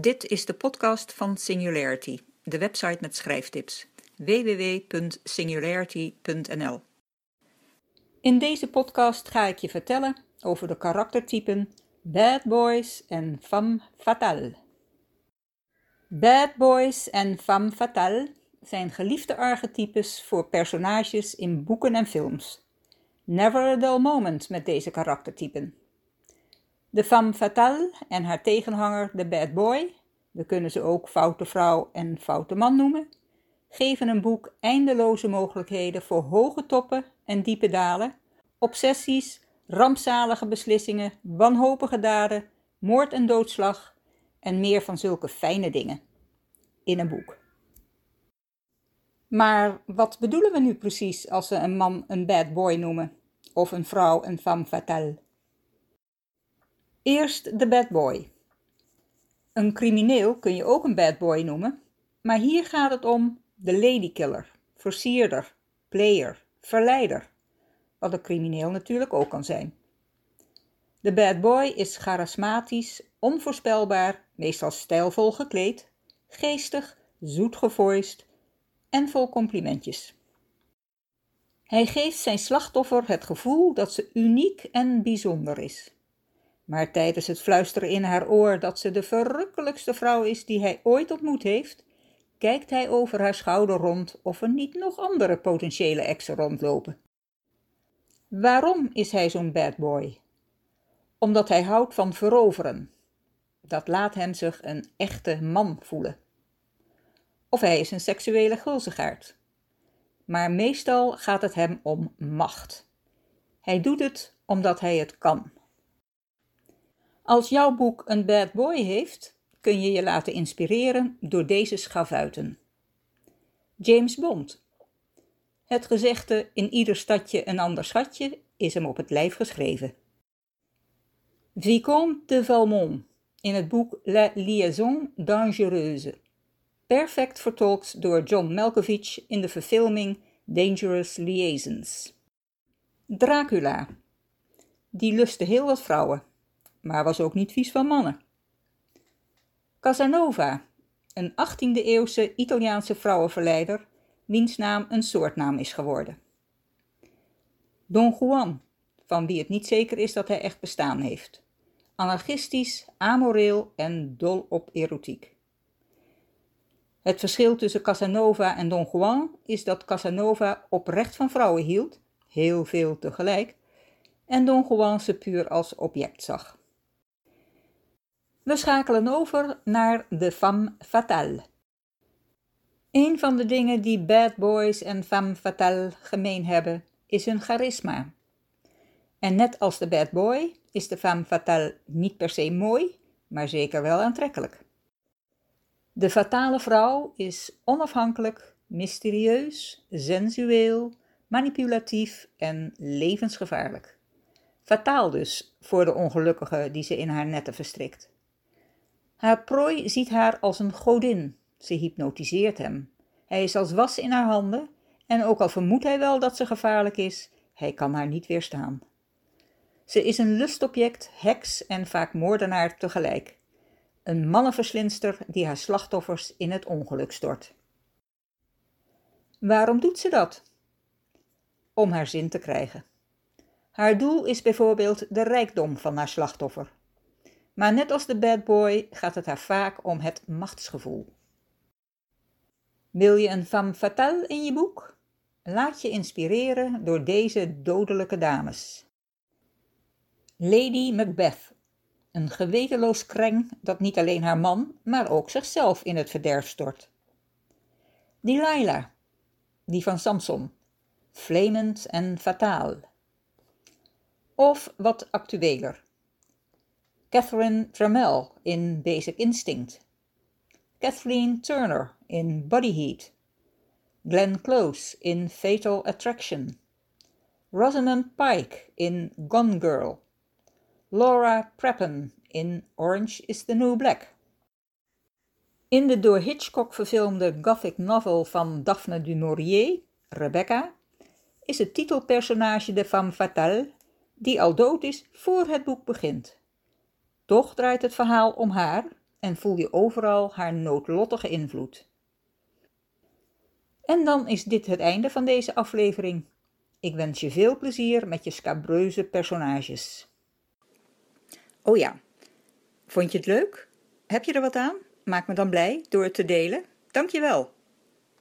Dit is de podcast van Singularity, de website met schrijftips www.singularity.nl. In deze podcast ga ik je vertellen over de karaktertypen Bad Boys en Femme Fatale. Bad Boys en Femme Fatale zijn geliefde archetypes voor personages in boeken en films. Never a dull moment met deze karaktertypen. De femme fatale en haar tegenhanger de bad boy, we kunnen ze ook foute vrouw en foute man noemen, geven een boek eindeloze mogelijkheden voor hoge toppen en diepe dalen, obsessies, rampzalige beslissingen, wanhopige daden, moord en doodslag en meer van zulke fijne dingen in een boek. Maar wat bedoelen we nu precies als we een man een bad boy noemen of een vrouw een femme fatale? Eerst de bad boy. Een crimineel kun je ook een bad boy noemen, maar hier gaat het om de ladykiller, versierder, player, verleider, wat een crimineel natuurlijk ook kan zijn. De bad boy is charismatisch, onvoorspelbaar, meestal stijlvol gekleed, geestig, zoet gevoiced en vol complimentjes. Hij geeft zijn slachtoffer het gevoel dat ze uniek en bijzonder is. Maar tijdens het fluisteren in haar oor dat ze de verrukkelijkste vrouw is die hij ooit ontmoet heeft, kijkt hij over haar schouder rond of er niet nog andere potentiële exen rondlopen. Waarom is hij zo'n bad boy? Omdat hij houdt van veroveren. Dat laat hem zich een echte man voelen. Of hij is een seksuele gulzigaard. Maar meestal gaat het hem om macht. Hij doet het omdat hij het kan. Als jouw boek een bad boy heeft, kun je je laten inspireren door deze schavuiten. James Bond. Het gezegde in ieder stadje een ander schatje is hem op het lijf geschreven. Vicomte de Valmont in het boek La Liaison Dangereuse. Perfect vertolkt door John Malkovich in de verfilming Dangerous Liaisons. Dracula. Die lustte heel wat vrouwen maar was ook niet vies van mannen. Casanova, een 18e-eeuwse Italiaanse vrouwenverleider, wiens naam een soortnaam is geworden. Don Juan, van wie het niet zeker is dat hij echt bestaan heeft. Anarchistisch, amoreel en dol op erotiek. Het verschil tussen Casanova en Don Juan is dat Casanova oprecht van vrouwen hield, heel veel tegelijk, en Don Juan ze puur als object zag. We schakelen over naar de femme fatale. Een van de dingen die bad boys en femme fatale gemeen hebben, is hun charisma. En net als de bad boy is de femme fatale niet per se mooi, maar zeker wel aantrekkelijk. De fatale vrouw is onafhankelijk, mysterieus, sensueel, manipulatief en levensgevaarlijk. Fataal dus voor de ongelukkige die ze in haar netten verstrikt. Haar prooi ziet haar als een godin. Ze hypnotiseert hem. Hij is als was in haar handen en ook al vermoedt hij wel dat ze gevaarlijk is, hij kan haar niet weerstaan. Ze is een lustobject, heks en vaak moordenaar tegelijk. Een mannenverslinster die haar slachtoffers in het ongeluk stort. Waarom doet ze dat? Om haar zin te krijgen. Haar doel is bijvoorbeeld de rijkdom van haar slachtoffer. Maar net als de bad boy gaat het haar vaak om het machtsgevoel. Wil je een femme fatale in je boek? Laat je inspireren door deze dodelijke dames. Lady Macbeth, een gewetenloos kreng dat niet alleen haar man, maar ook zichzelf in het verderf stort. Delilah, die van Samson, flamend en fataal. Of wat actueler, Catherine Trammell in Basic Instinct, Kathleen Turner in Body Heat, Glenn Close in Fatal Attraction, Rosamund Pike in Gone Girl, Laura Prepon in Orange is the New Black. In de door Hitchcock verfilmde gothic novel van Daphne du Maurier, Rebecca, is het titelpersonage de femme fatale, die al dood is voor het boek begint. Toch draait het verhaal om haar, en voel je overal haar noodlottige invloed. En dan is dit het einde van deze aflevering. Ik wens je veel plezier met je scabreuze personages. Oh ja, vond je het leuk? Heb je er wat aan? Maak me dan blij door het te delen. Dankjewel.